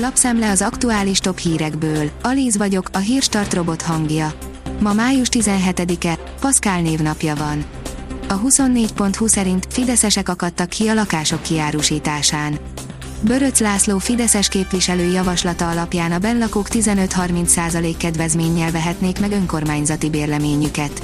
Lapszemle az aktuális top hírekből. Alíz vagyok, a hírstart robot hangja. Ma május 17-e, Paszkál névnapja van. A 24.20 szerint fideszesek akadtak ki a lakások kiárusításán. Böröc László Fideszes képviselő javaslata alapján a benlakók 15-30% kedvezménnyel vehetnék meg önkormányzati bérleményüket.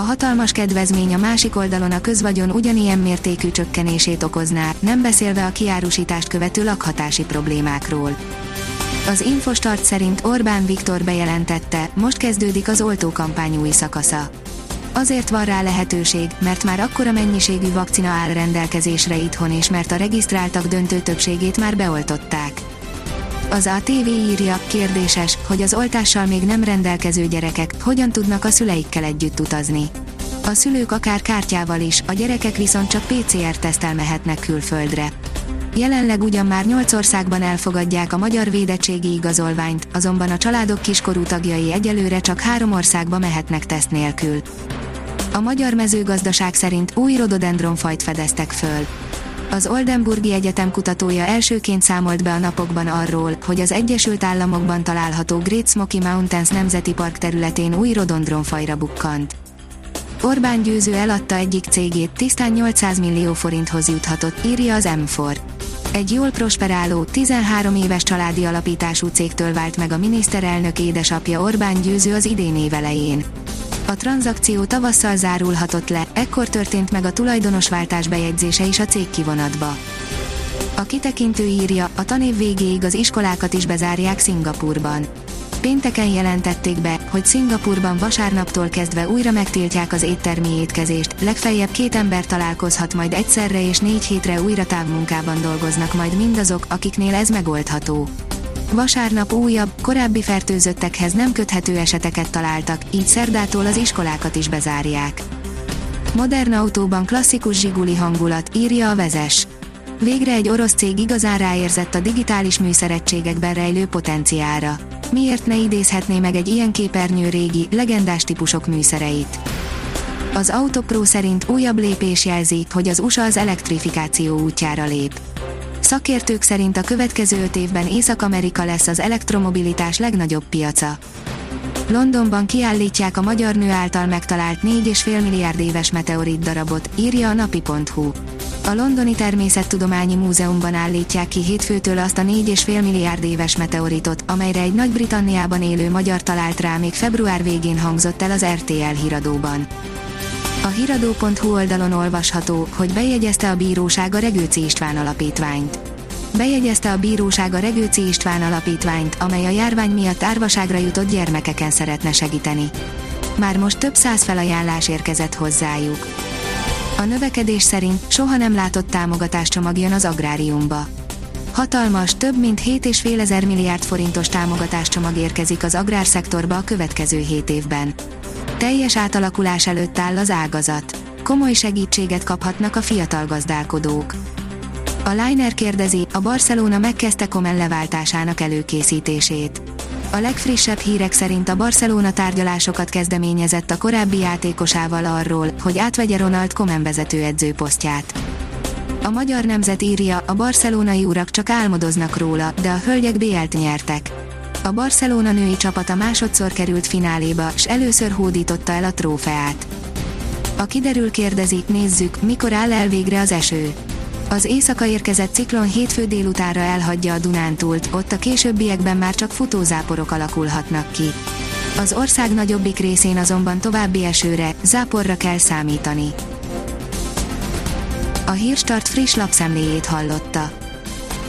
A hatalmas kedvezmény a másik oldalon a közvagyon ugyanilyen mértékű csökkenését okozná, nem beszélve a kiárusítást követő lakhatási problémákról. Az Infostart szerint Orbán Viktor bejelentette, most kezdődik az oltókampány új szakasza. Azért van rá lehetőség, mert már akkora mennyiségű vakcina áll rendelkezésre itthon és mert a regisztráltak döntő többségét már beoltották. Az ATV írja, kérdéses, hogy az oltással még nem rendelkező gyerekek hogyan tudnak a szüleikkel együtt utazni. A szülők akár kártyával is, a gyerekek viszont csak PCR-tesztel mehetnek külföldre. Jelenleg ugyan már 8 országban elfogadják a magyar védettségi igazolványt, azonban a családok kiskorú tagjai egyelőre csak három országba mehetnek teszt nélkül. A magyar mezőgazdaság szerint új rododendronfajt fedeztek föl. Az Oldenburgi Egyetem kutatója elsőként számolt be a napokban arról, hogy az Egyesült Államokban található Great Smoky Mountains Nemzeti Park területén új rododendronfajra bukkant. Orbán győző eladta egyik cégét, tisztán 800 millió forinthoz juthatott, írja az M4. Egy jól prosperáló, 13 éves családi alapítású cégtől vált meg a miniszterelnök édesapja Orbán győző az idén évelején. A tranzakció tavasszal zárulhatott le, ekkor történt meg a tulajdonosváltás bejegyzése is a cég kivonatba. A kitekintő írja, a tanév végéig az iskolákat is bezárják Szingapurban. Pénteken jelentették be, hogy Szingapurban vasárnaptól kezdve újra megtiltják az éttermi étkezést, legfeljebb két ember találkozhat majd egyszerre és négy hétre újra távmunkában dolgoznak majd mindazok, akiknél ez megoldható. Vasárnap újabb, korábbi fertőzöttekhez nem köthető eseteket találtak, így szerdától az iskolákat is bezárják. Modern autóban klasszikus zsiguli hangulat, írja a vezes. Végre egy orosz cég igazán ráérzett a digitális műszeregységekben rejlő potenciára. Miért ne idézhetné meg egy ilyen képernyő régi, legendás típusok műszereit? Az Autopro szerint újabb lépés jelzi, hogy az USA az elektrifikáció útjára lép Szakértők szerint a következő öt évben Észak-Amerika lesz az elektromobilitás legnagyobb piaca. Londonban kiállítják a magyar nő által megtalált 4,5 milliárd éves meteorit darabot, írja a napi.hu. A Londoni Természettudományi Múzeumban állítják ki hétfőtől azt a 4,5 milliárd éves meteoritot, amelyre egy Nagy-Britanniában élő magyar talált rá még február végén hangzott el az RTL híradóban. A hiradó.hu oldalon olvasható, hogy bejegyezte a bíróság a Regőci István alapítványt. Bejegyezte a bíróság a Regőci István alapítványt, amely a járvány miatt árvaságra jutott gyermekeken szeretne segíteni. Már most több száz felajánlás érkezett hozzájuk. A növekedés szerint soha nem látott támogatáscsomag jön az agráriumba. Hatalmas, több mint 7,5 ezer milliárd forintos támogatáscsomag érkezik az agrárszektorba a következő 7 évben. Teljes átalakulás előtt áll az ágazat. Komoly segítséget kaphatnak a fiatal gazdálkodók. A Liner kérdezi, a Barcelona megkezdte Komen leváltásának előkészítését. A legfrissebb hírek szerint a Barcelona tárgyalásokat kezdeményezett a korábbi játékosával arról, hogy átvegye Ronald Komen vezetőedző posztját. A magyar nemzet írja, a barcelonai urak csak álmodoznak róla, de a hölgyek BL-t nyertek. A Barcelona női csapata másodszor került fináléba, s először hódította el a trófeát. A kiderül kérdezi, nézzük, mikor áll el végre az eső. Az éjszaka érkezett ciklon hétfő délutára elhagyja a Dunántúlt, ott a későbbiekben már csak futózáporok alakulhatnak ki. Az ország nagyobbik részén azonban további esőre, záporra kell számítani. A Hírstart friss lapszemléjét hallotta.